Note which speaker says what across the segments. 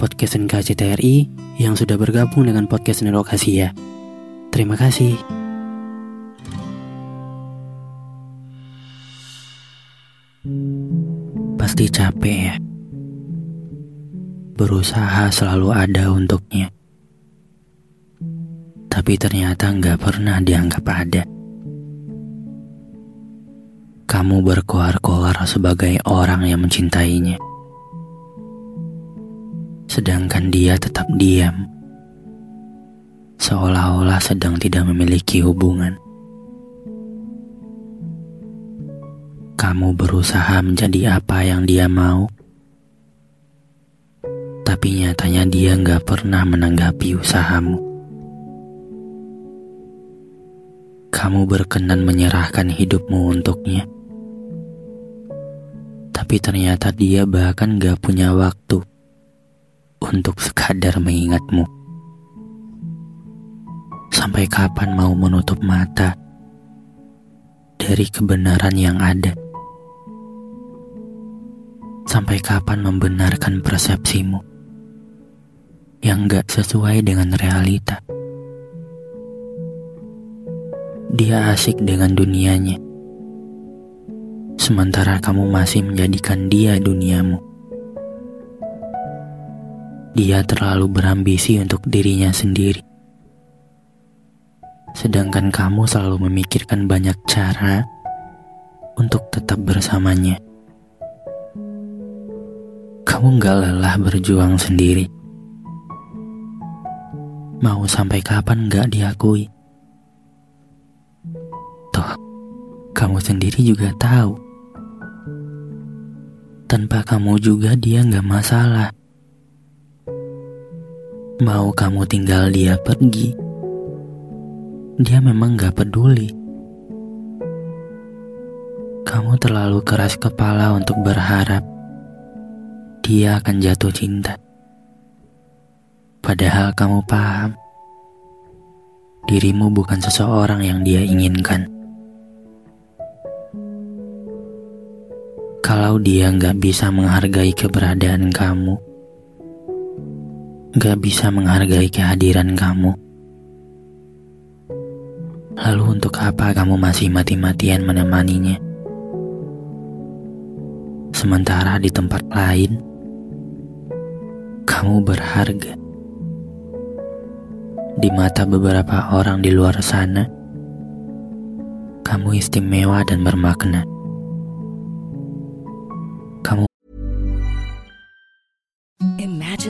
Speaker 1: Podcast NKCTRI yang sudah bergabung dengan podcast Network Asia. Terima kasih. Pasti capek ya. Berusaha selalu ada untuknya. Tapi ternyata nggak pernah dianggap ada. Kamu berkoar-koar sebagai orang yang mencintainya. Sedangkan dia tetap diam. Seolah-olah sedang tidak memiliki hubungan. Kamu berusaha menjadi apa yang dia mau. Tapi nyatanya dia nggak pernah menanggapi usahamu. Kamu berkenan menyerahkan hidupmu untuknya. Tapi ternyata dia bahkan gak punya waktu untuk sekadar mengingatmu. Sampai kapan mau menutup mata dari kebenaran yang ada? Sampai kapan membenarkan persepsimu yang gak sesuai dengan realita? Dia asik dengan dunianya, sementara kamu masih menjadikan dia duniamu. Dia terlalu berambisi untuk dirinya sendiri, sedangkan kamu selalu memikirkan banyak cara untuk tetap bersamanya. Kamu gak lelah berjuang sendiri. Mau sampai kapan gak diakui? Toh, kamu sendiri juga tahu. Tanpa kamu juga dia gak masalah. Mau kamu tinggal dia pergi, dia memang gak peduli. Kamu terlalu keras kepala untuk berharap dia akan jatuh cinta. Padahal kamu paham, dirimu bukan seseorang yang dia inginkan. Kalau dia nggak bisa menghargai keberadaan kamu, nggak bisa menghargai kehadiran kamu, lalu untuk apa kamu masih mati-matian menemaninya? Sementara di tempat lain, kamu berharga. Di mata beberapa orang di luar sana, kamu istimewa dan bermakna.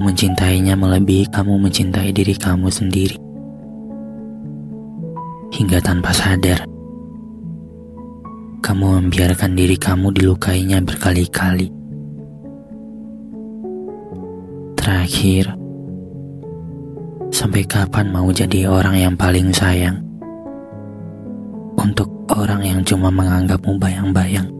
Speaker 1: Mencintainya melebihi kamu mencintai diri kamu sendiri. Hingga tanpa sadar, kamu membiarkan diri kamu dilukainya berkali-kali. Terakhir, sampai kapan mau jadi orang yang paling sayang untuk orang yang cuma menganggapmu bayang-bayang?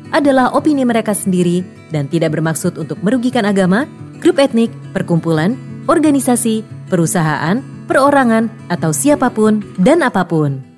Speaker 2: adalah opini mereka sendiri dan tidak bermaksud untuk merugikan agama, grup etnik, perkumpulan, organisasi, perusahaan, perorangan, atau siapa pun dan apa pun.